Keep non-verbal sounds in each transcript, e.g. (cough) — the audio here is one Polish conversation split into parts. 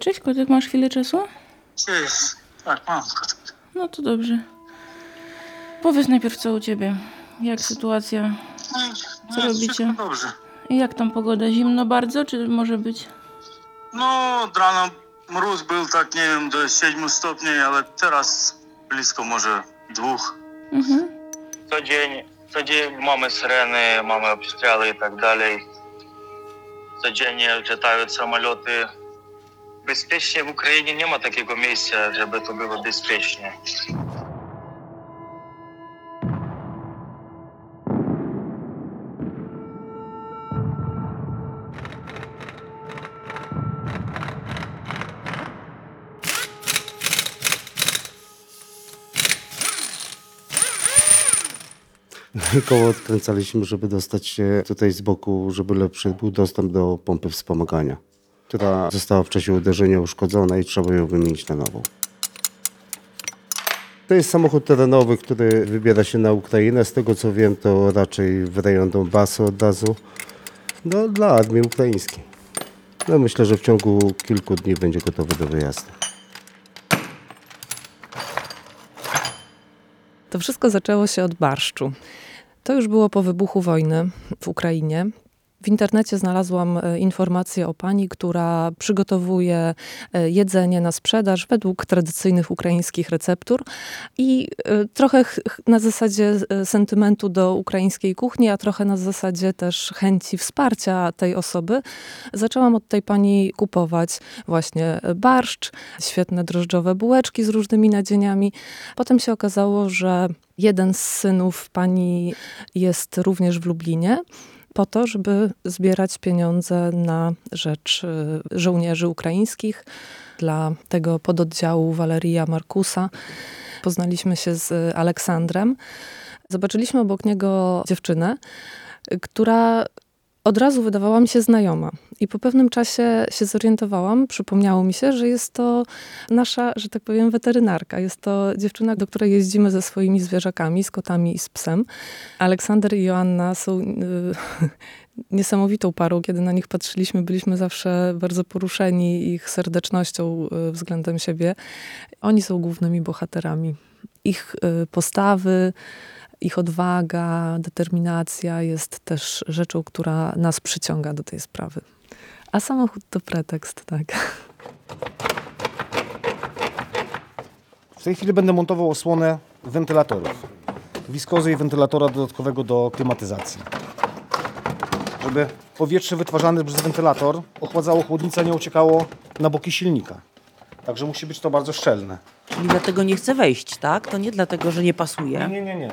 Cześć kotek, masz chwilę czasu? Cześć. Tak, mam. No to dobrze. Powiedz najpierw co u ciebie. Jak sytuacja? No, no, Co robicie? wszystko dobrze. I jak tam pogoda? Zimno bardzo, czy może być? No, od rana mróz był tak, nie wiem, do 7 stopni, ale teraz blisko może dwóch. Mhm. Co dzień, co dzień mamy syreny, mamy obstrzały i tak dalej. Codziennie latają samoloty Bezpiecznie w Ukrainie nie ma takiego miejsca, żeby to było bezpiecznie. (laughs) Koło odkręcaliśmy, żeby dostać się tutaj z boku, żeby lepszy był dostęp do pompy wspomagania, która została w czasie uderzenia uszkodzona i trzeba ją wymienić na nową. To jest samochód terenowy, który wybiera się na Ukrainę. Z tego co wiem, to raczej w rejon Donbasu od razu. No, dla armii ukraińskiej. No, myślę, że w ciągu kilku dni będzie gotowy do wyjazdu. To wszystko zaczęło się od barszczu. To już było po wybuchu wojny w Ukrainie. W internecie znalazłam e, informację o pani, która przygotowuje e, jedzenie na sprzedaż według tradycyjnych ukraińskich receptur i e, trochę ch- ch- na zasadzie sentymentu do ukraińskiej kuchni, a trochę na zasadzie też chęci wsparcia tej osoby. Zaczęłam od tej pani kupować właśnie barszcz, świetne drożdżowe bułeczki z różnymi nadzieniami. Potem się okazało, że jeden z synów pani jest również w Lublinie po to, żeby zbierać pieniądze na rzecz y, żołnierzy ukraińskich dla tego pododdziału Waleria Markusa. Poznaliśmy się z Aleksandrem. Zobaczyliśmy obok niego dziewczynę, y, która od razu wydawała mi się znajoma. I po pewnym czasie się zorientowałam, przypomniało mi się, że jest to nasza, że tak powiem, weterynarka. Jest to dziewczyna, do której jeździmy ze swoimi zwierzakami, z kotami i z psem. Aleksander i Joanna są y, (laughs) niesamowitą parą. Kiedy na nich patrzyliśmy, byliśmy zawsze bardzo poruszeni ich serdecznością y, względem siebie. Oni są głównymi bohaterami. Ich y, postawy, ich odwaga, determinacja jest też rzeczą, która nas przyciąga do tej sprawy. A samochód to pretekst, tak. W tej chwili będę montował osłonę wentylatorów. Wiskozy i wentylatora dodatkowego do klimatyzacji. Żeby powietrze wytwarzane przez wentylator ochładzało chłodnicę, nie uciekało na boki silnika. Także musi być to bardzo szczelne. Czyli dlatego nie chce wejść, tak? To nie dlatego, że nie Nie, pasuje. nie, nie, nie.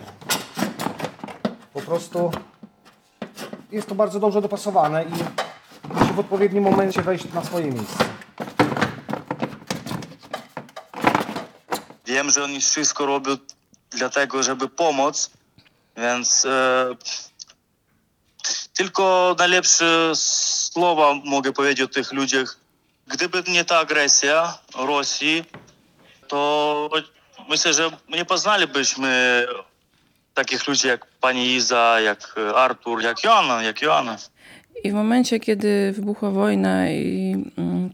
Po prostu jest to bardzo dobrze dopasowane i musi w odpowiednim momencie wejść na swoje miejsce. Wiem, że oni wszystko robią dlatego, żeby pomóc, więc e, tylko najlepsze słowa mogę powiedzieć o tych ludziach. Gdyby nie ta agresja Rosji, to myślę, że nie poznalibyśmy takich ludzi jak pani Iza, jak Artur, jak Joanna, jak Joanna. I w momencie, kiedy wybuchła wojna i mm,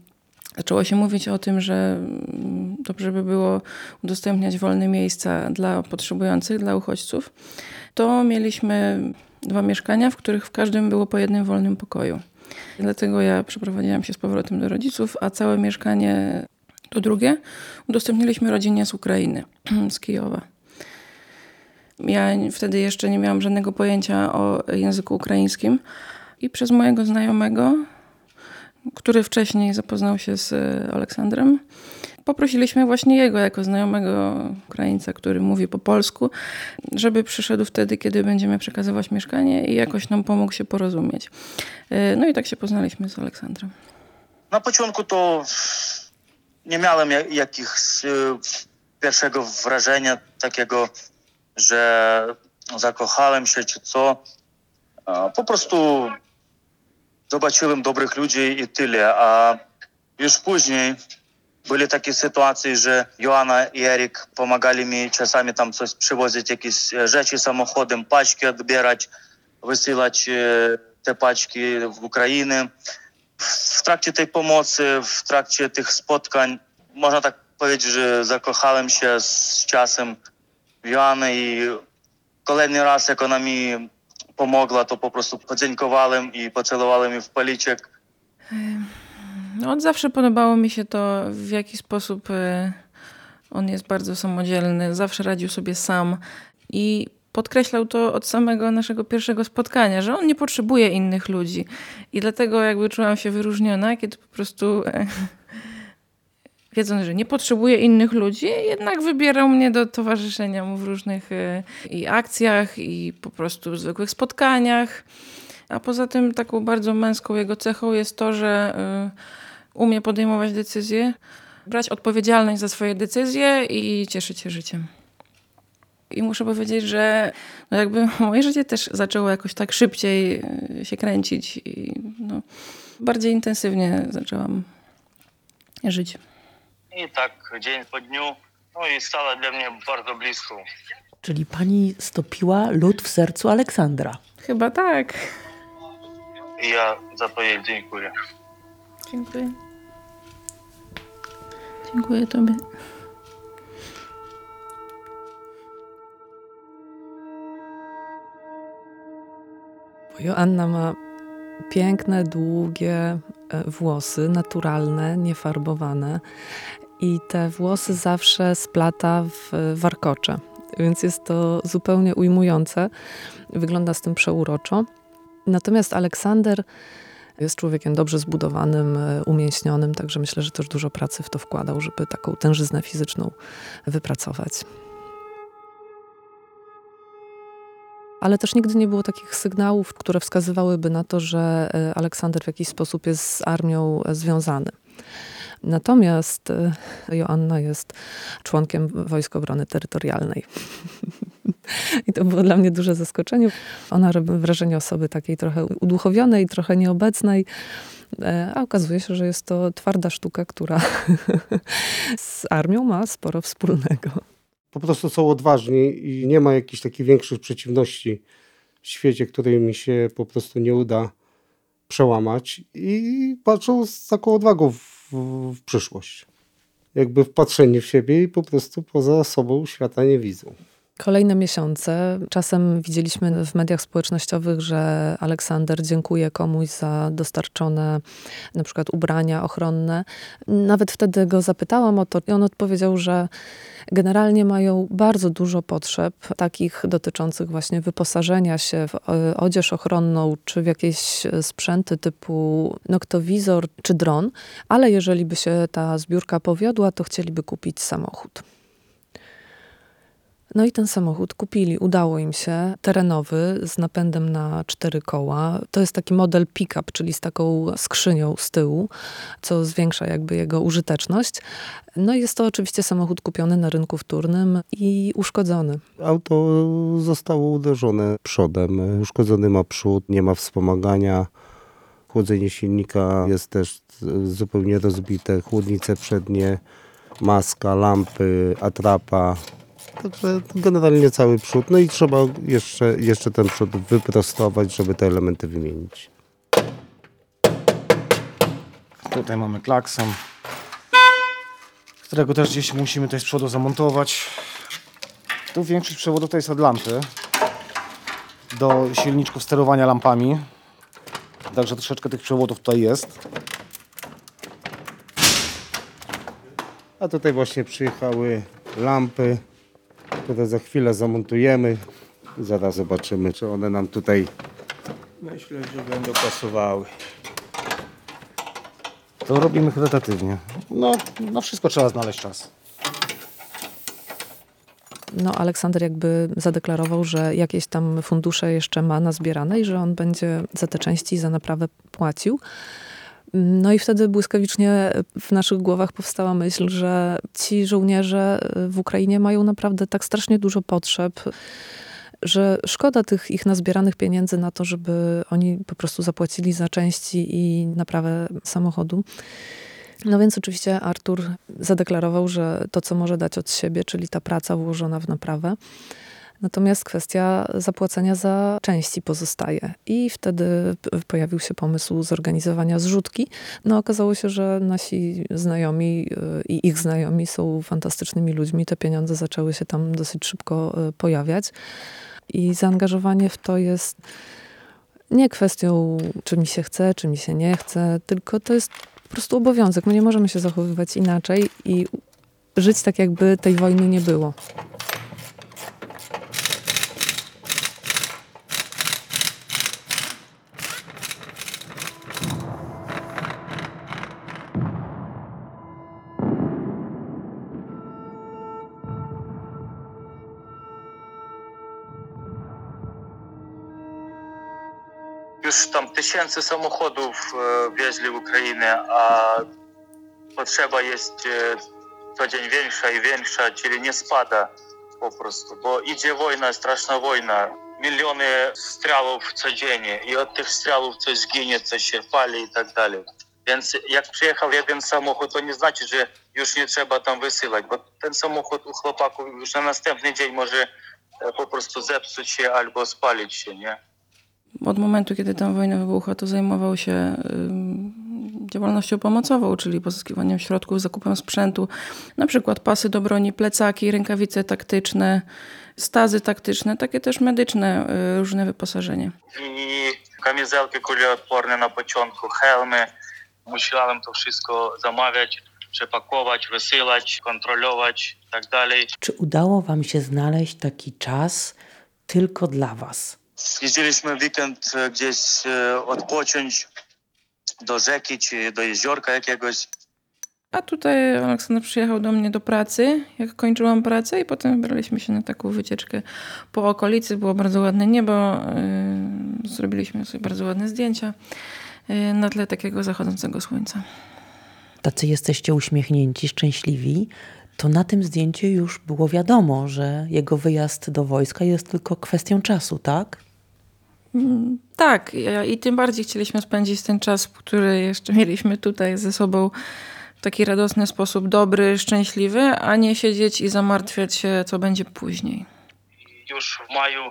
zaczęło się mówić o tym, że mm, dobrze by było udostępniać wolne miejsca dla potrzebujących, dla uchodźców, to mieliśmy dwa mieszkania, w których w każdym było po jednym wolnym pokoju. Dlatego ja przeprowadziłam się z powrotem do rodziców, a całe mieszkanie, to drugie, udostępniliśmy rodzinie z Ukrainy, (clears throat) z Kijowa. Ja wtedy jeszcze nie miałam żadnego pojęcia o języku ukraińskim i przez mojego znajomego, który wcześniej zapoznał się z e, Aleksandrem, poprosiliśmy właśnie jego jako znajomego Ukraińca, który mówi po polsku, żeby przyszedł wtedy, kiedy będziemy przekazywać mieszkanie i jakoś nam pomógł się porozumieć. E, No i tak się poznaliśmy z Aleksandrem. Na początku to nie miałem ja- jakichś e, pierwszego wrażenia takiego, że zakochałem się czy co. Po prostu zobaczyłem dobrych ludzi i tyle. A już później były takie sytuacje, że Joanna i Erik pomagali mi czasami tam coś przywozić, jakieś e, rzeczy samochodem, paczki odbierać, wysyłać e, te paczki w trakcie tej pomocy, w trakcie tych spotkań, można tak powiedzieć, że zakochałem się z czasem w Joannę i kolejny raz, jak ona mi pomogła, to po prostu podziękowałem i pocałowałem w policzek. No, od zawsze podobało mi się to, w jaki sposób e, on jest bardzo samodzielny, zawsze radził sobie sam i podkreślał to od samego naszego pierwszego spotkania, że on nie potrzebuje innych ludzi. I dlatego jakby czułam się wyróżniona, kiedy po prostu e, wiedząc, że nie potrzebuje innych ludzi, jednak wybierał mnie do towarzyszenia mu w różnych e, i akcjach, i po prostu zwykłych spotkaniach. A poza tym taką bardzo męską jego cechą jest to, że y, umie podejmować decyzje, brać odpowiedzialność za swoje decyzje i cieszyć się życiem. I muszę powiedzieć, że no jakby (laughs) moje życie też zaczęło jakoś tak szybciej y, się kręcić i no, bardziej intensywnie zaczęłam żyć. I tak dzień po dniu, no i stała dla mnie bardzo blisko. Czyli pani stopiła lód w sercu Aleksandra. Chyba tak. I ja za to jej dziękuję. Dziękuję. Dziękuję tobie. Joanna ma piękne, długie e, włosy, naturalne, niefarbowane. I te włosy zawsze splata w warkocze. Więc jest to zupełnie ujmujące. Wygląda z tym przeuroczo. Natomiast Aleksander jest człowiekiem dobrze zbudowanym, e, umięśnionym, także myślę, że też dużo pracy w to wkładał, żeby taką tężyznę fizyczną wypracować. Ale też nigdy nie było takich sygnałów, które wskazywałyby na to, że e, Aleksander w jakiś sposób jest z armią e, związany. Natomiast e, Joanna jest członkiem Wojsk Obrony Terytorialnej. (laughs) I to było dla mnie duże zaskoczenie. Ona robi wrażenie osoby takiej trochę uduchowionej, trochę nieobecnej, e, a okazuje się, że jest to twarda sztuka, która (laughs) z armią ma sporo wspólnego. Po prostu są odważni i nie ma jakichś takich większych przeciwności w świecie, której mi się po prostu nie uda przełamać i patrzą z taką odwagą w, przyszłość. Jakby wpatrzeni w siebie i po prostu poza sobą świata nie widzą. Kolejne miesiące. Czasem widzieliśmy w mediach społecznościowych, że Aleksander dziękuje komuś za dostarczone na przykład ubrania ochronne. Nawet wtedy go zapytałam o to i on odpowiedział, że generalnie mają bardzo dużo potrzeb takich dotyczących właśnie wyposażenia się w e, odzież ochronną czy w jakieś sprzęty typu noktowizor czy dron, ale jeżeli by się ta zbiórka powiodła, to chcieliby kupić samochód. No i ten samochód kupili. Udało im się. Terenowy z napędem na cztery koła. To jest taki model pick-up, czyli z taką skrzynią z tyłu, co zwiększa jakby jego użyteczność. No i jest to oczywiście samochód kupiony na rynku wtórnym i uszkodzony. Auto zostało uderzone przodem. Uszkodzony ma przód, nie ma wspomagania. Chłodzenie silnika jest też zupełnie rozbite. Chłodnice przednie, maska, lampy, atrapa. Także generalnie cały przód. No i trzeba jeszcze, jeszcze ten przód wyprostować, żeby te elementy wymienić. Tutaj mamy klakson, którego też gdzieś musimy tutaj z przodu zamontować. Tu większość przewodów to jest od lampy do silniczków sterowania lampami. Także troszeczkę tych przewodów tutaj jest. A tutaj właśnie przyjechały lampy, które za chwilę zamontujemy. Zaraz zobaczymy, czy one nam tutaj Myślę, że będą pasowały. To robimy charytatywnie. No, na wszystko trzeba znaleźć czas. No, Aleksander jakby zadeklarował, że jakieś tam fundusze jeszcze ma nazbierane i że on będzie za te części, za naprawę płacił. No i wtedy błyskawicznie w naszych głowach powstała myśl, że ci żołnierze w Ukrainie mają naprawdę tak strasznie dużo potrzeb, że szkoda tych ich nazbieranych pieniędzy na to, żeby oni po prostu zapłacili za części i naprawę samochodu. No więc oczywiście Artur zadeklarował, że to, co może dać od siebie, czyli ta praca włożona w naprawę, Natomiast kwestia zapłacenia za części pozostaje. I wtedy pojawił się pomysł zorganizowania zrzutki. No okazało się, że nasi znajomi y, i ich znajomi są fantastycznymi ludźmi. Te pieniądze zaczęły się tam dosyć szybko y, pojawiać. I zaangażowanie w to jest nie kwestią, czy mi się chce, czy mi się nie chce, tylko to jest po prostu obowiązek. My nie możemy się zachowywać inaczej i żyć tak, jakby tej wojny nie było. Już tam tysięcy samochodów e, wieźli Ukrainę, a potrzeba jest e, co dzień większa i większa, czyli nie spada po prostu, bo idzie wojna, straszna wojna. Miliony strzałów codziennie i od tych strzałów coś zginie, coś się pali i tak dalej. Więc jak przyjechał jeden samochód, to nie znaczy, że już nie trzeba tam wysyłać, bo ten samochód u chłopaków już na następny dzień może e, po prostu zepsuć się albo spalić się, nie? Od momentu, kiedy tam wojna wybuchła, to zajmował się działalnością pomocową, czyli pozyskiwaniem środków, zakupem sprzętu, na przykład pasy do broni, plecaki, rękawice taktyczne, stazy taktyczne, takie też medyczne, y, różne wyposażenie. i kamizelki kuleodporne na początku, hełmy. Musiałem to wszystko zamawiać, przepakować, wysyłać, kontrolować i tak dalej. Czy udało Wam się znaleźć taki czas tylko dla Was? Jeździliśmy w weekend e, gdzieś e, odpocząć do rzeki czy do jeziorka jakiegoś. A tutaj Aleksander przyjechał do mnie do pracy, jak kończyłam pracę i potem wybraliśmy się na taką wycieczkę po okolicy. Było bardzo ładne niebo, y, zrobiliśmy sobie bardzo ładne zdjęcia na tle takiego zachodzącego słońca. Tacy jesteście uśmiechnięci, szczęśliwi. To na tym zdjęciu już było wiadomo, że jego wyjazd do wojska jest tylko kwestią czasu, tak? Tak, i tym bardziej chcieliśmy spędzić ten czas, który jeszcze mieliśmy tutaj ze sobą w taki radosny sposób, dobry, szczęśliwy, a nie siedzieć i zamartwiać się, co będzie później. Już w maju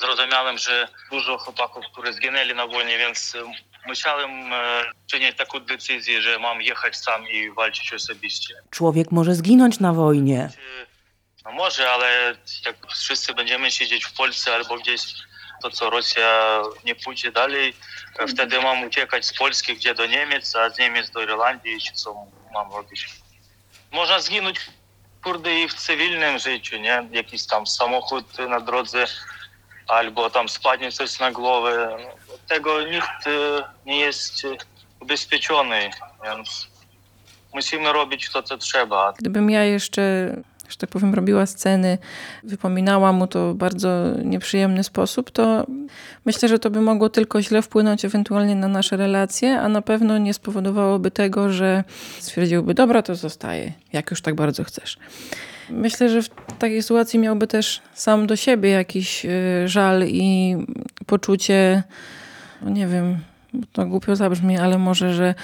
zrozumiałem, że dużo chłopaków, którzy zginęli na wojnie, więc e, musiałem e, przyjąć taką decyzję, że mam jechać sam i walczyć osobiście. Człowiek może zginąć na wojnie. No może, ale jak wszyscy będziemy siedzieć w Polsce albo gdzieś, to co Rosja nie pójdzie dalej, wtedy mam uciekać z Polski, gdzie do Niemiec, a z Niemiec do Irlandii, czy co mam robić. Można zginąć, kurde, i w cywilnym życiu, nie? Jakiś tam samochód na drodze, albo tam spadnie coś na głowę. Tego nikt nie jest ubezpieczony, więc musimy robić to, co trzeba. Gdybym ja jeszcze, że tak powiem, robiła sceny, wypominała mu to w bardzo nieprzyjemny sposób, to myślę, że to by mogło tylko źle wpłynąć ewentualnie na nasze relacje, a na pewno nie spowodowałoby tego, że stwierdziłby, dobra, to zostaje, jak już tak bardzo chcesz. Myślę, że w takiej sytuacji miałby też sam do siebie jakiś y, żal i poczucie, no nie wiem, to głupio zabrzmi, ale może, że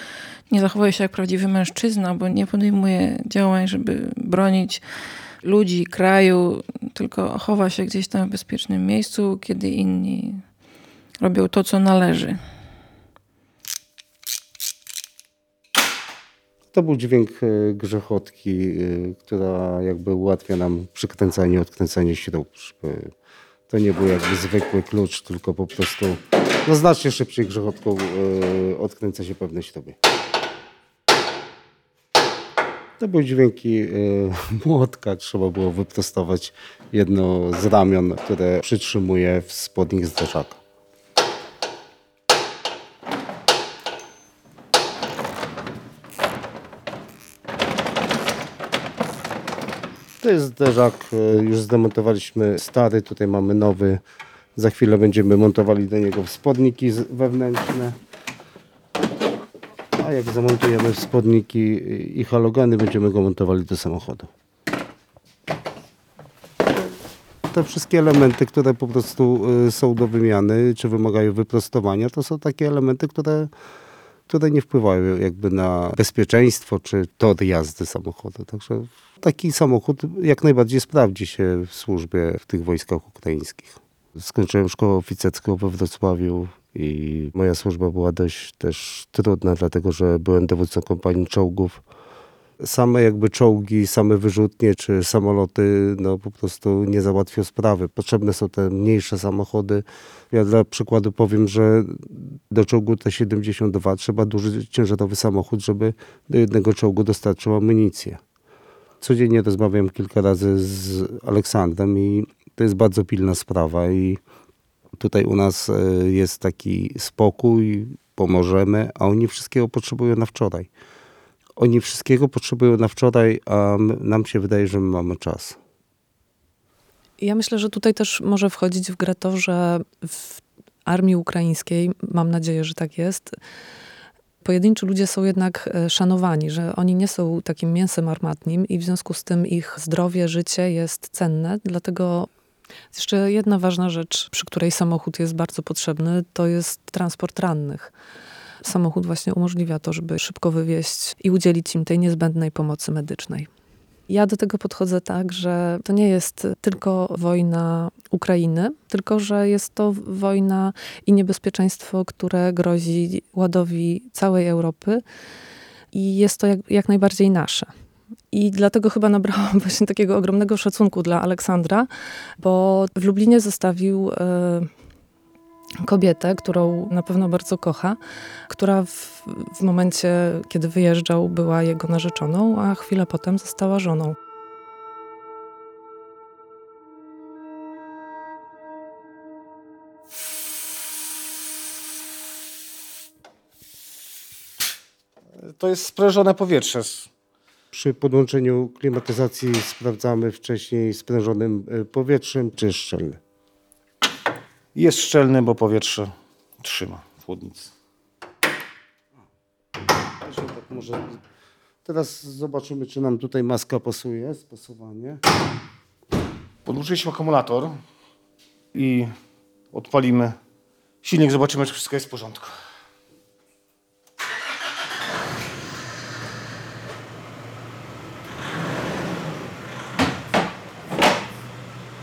nie zachowuje się jak prawdziwy mężczyzna, bo nie podejmuje działań, żeby bronić ludzi, kraju, tylko chowa się gdzieś tam w bezpiecznym miejscu, kiedy inni robią to, co należy. To był dźwięk e, grzechotki, e, która jakby ułatwia nam przykręcanie, odkręcanie śrub. żeby To nie był jakby zwykły klucz, tylko po prostu no znacznie szybciej grzechotką e, odkręca się pewne śruby. To były dźwięki e, (laughs) młotka. Trzeba było wyprostować jedno z ramion, które przytrzymuje w spodnich zderzaka. To jest zderzak, e, już zdemontowaliśmy stary, tutaj mamy nowy. Za chwilę będziemy montowali do niego wspodniki wewnętrzne. A jak zamontujemy wspodniki i halogeny, będziemy go montowali do samochodu. Te wszystkie elementy, które po prostu y, są do wymiany, czy wymagają wyprostowania, to są takie elementy, które, które nie wpływają jakby na bezpieczeństwo czy tor jazdy samochodu. Także taki samochód jak najbardziej sprawdzi się w służbie w tych wojskach ukraińskich. Skończyłem szkołę oficerską we Wrocławiu i moja służba była dość też trudna, dlatego że byłem dowódcą kompanii czołgów. Same jakby czołgi, same wyrzutnie czy samoloty no po prostu nie załatwią sprawy. Potrzebne są te mniejsze samochody. Ja dla przykładu powiem, że do czołgu T-72 trzeba duży ciężarowy samochód, żeby do jednego czołgu dostarczył amunicję. Codziennie rozmawiam kilka razy z Aleksandrem i to jest bardzo pilna sprawa i tutaj u nas e, jest taki spokój, pomożemy, a oni wszystkiego potrzebują na wczoraj. Oni wszystkiego potrzebują na wczoraj, a nam się wydaje, że my mamy czas. Ja myślę, że tutaj też może wchodzić w grę to, że w armii ukraińskiej, mam nadzieję, że tak jest, pojedynczy ludzie są jednak e, szanowani, że oni nie są takim mięsem armatnim i w związku z tym ich zdrowie, życie jest cenne. Dlatego jeszcze jedna ważna rzecz, przy której samochód jest bardzo potrzebny, to jest transport rannych. Samochód właśnie umożliwia to, żeby szybko wywieźć i udzielić im tej niezbędnej pomocy medycznej. Ja do tego podchodzę tak, że to nie jest tylko wojna Ukrainy, tylko że jest to wojna i niebezpieczeństwo, które grozi ładowi całej Europy i jest to jak, jak najbardziej nasze. I dlatego chyba nabrałam (laughs) właśnie takiego ogromnego szacunku dla Aleksandra, bo w Lublinie zostawił e, kobietę, którą na pewno bardzo kocha, która w, w momencie, kiedy wyjeżdżał, była jego narzeczoną, a chwilę potem została żoną. To jest sprężone powietrze. Przy podłączeniu klimatyzacji sprawdzamy wcześniej sprężonym e, powietrzem czy szczelny. Jest szczelny, bo powietrze trzyma w chłodnicy. Tak może teraz zobaczymy, czy nam tutaj maska pasuje, spasowanie. Podłączyliśmy akumulator i odpalimy silnik, zobaczymy, czy wszystko jest w porządku.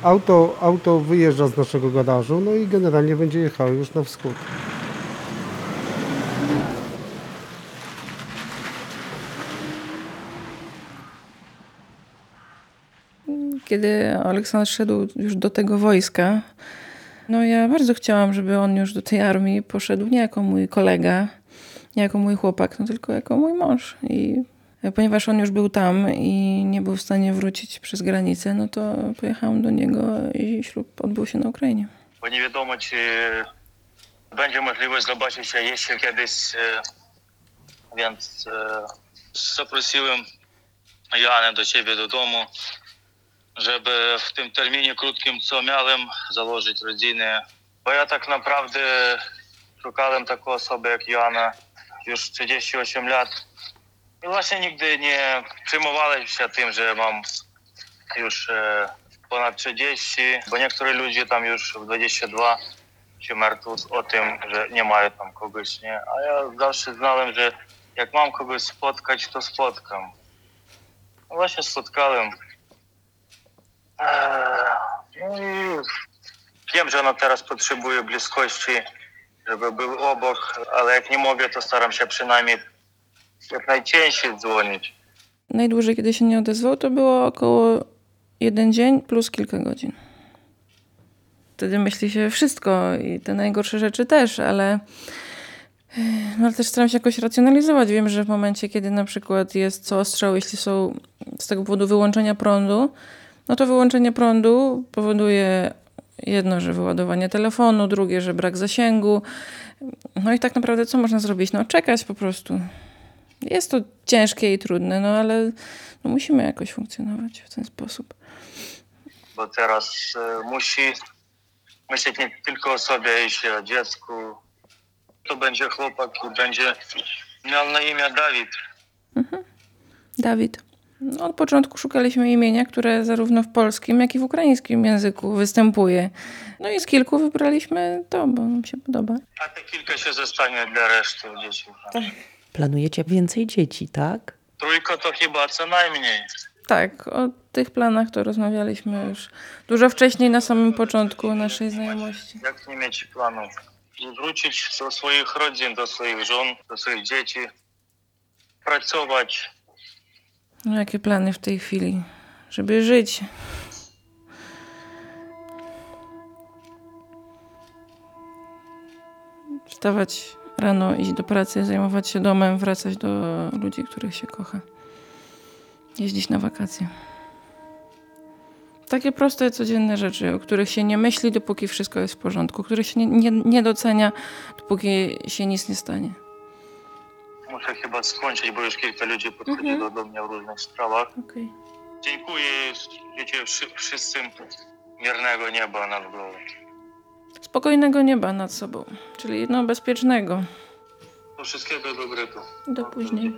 Auto, auto wyjeżdża z naszego garażu, no i generalnie będzie jechało już na wschód. Kiedy Aleksandr szedł już do tego wojska, no ja bardzo chciałam, żeby on już do tej armii poszedł nie jako mój kolega, nie jako mój chłopak, no tylko jako mój mąż. I ponieważ on już był tam i nie był w stanie wrócić przez granicę, no to pojechałam do niego i ślub odbył się na Ukrainie. Bo nie wiadomo, czy będzie możliwość zobaczyć się jeszcze kiedyś, e, więc e, zaprosiłem Janę do siebie do domu, żeby w tym terminie krótkim, co miałem, założyć rodzinę. Bo ja tak naprawdę szukałem taką osobę jak Joanna już 38 lat. I właśnie nigdy nie przejmowałem się tym, że mam już e, ponad 30, bo niektórzy ludzie tam już w 22 się martwią o tym, że nie mają tam kogoś, nie? A ja zawsze znałem, że jak mam kogoś spotkać, to spotkam. No właśnie spotkałem. Eee, no wiem, że ona teraz potrzebuje bliskości, żeby był obok, ale jak nie mogę, to staram się przynajmniej jak najczęściej dzwonić. Najdłużej, kiedy się nie odezwał, to było około jeden dzień plus kilka godzin. Wtedy myśli się wszystko i te najgorsze rzeczy też, ale, no, ale też staram się jakoś racjonalizować. Wiem, że w momencie, kiedy na przykład jest co ostrzał, jeśli są z tego powodu wyłączenia prądu, no to wyłączenie prądu powoduje jedno, że wyładowanie telefonu, drugie, że brak zasięgu. No i tak naprawdę co można zrobić? No czekać po prostu. Jest to ciężkie i trudne, no ale no, musimy jakoś funkcjonować w ten sposób. bo teraz e, musi myśleć nie tylko o sobie, jeśli o dziecku. To będzie chłopak i będzie miał na imię Dawid. Dawid. No, od początku szukaliśmy imienia, które zarówno w polskim, jak i w ukraińskim języku występuje. No i z kilku wybraliśmy to, bo nam się podoba. A te kilka się zostanie dla reszty dzieci. Planujecie więcej dzieci, tak? Trójka to chyba co najmniej. Tak, o tych planach to rozmawialiśmy już dużo wcześniej, na samym początku naszej znajomości. Jak nie mieć planów? I wrócić do swoich rodzin, do swoich żon, do swoich dzieci. Pracować. No, jakie plany w tej chwili? Żeby żyć. Wstawać rano, iść do pracy, zajmować się domem, wracać do ludzi, których się kocha. Jeździć na wakacje. Takie proste, codzienne rzeczy, o których się nie myśli, dopóki wszystko jest w porządku, których się nie, nie, nie docenia, dopóki się nic nie stanie. Muszę chyba skończyć, bo już kilka ludzi podchodzi do, do mnie w różnych sprawach. Okej. Dziękuję. Życzę wszy- wszystkim miernego nieba nad głową. Spokojnego nieba nad sobą, czyli no bezpiecznego. Wszystkiego dobrego. Do później.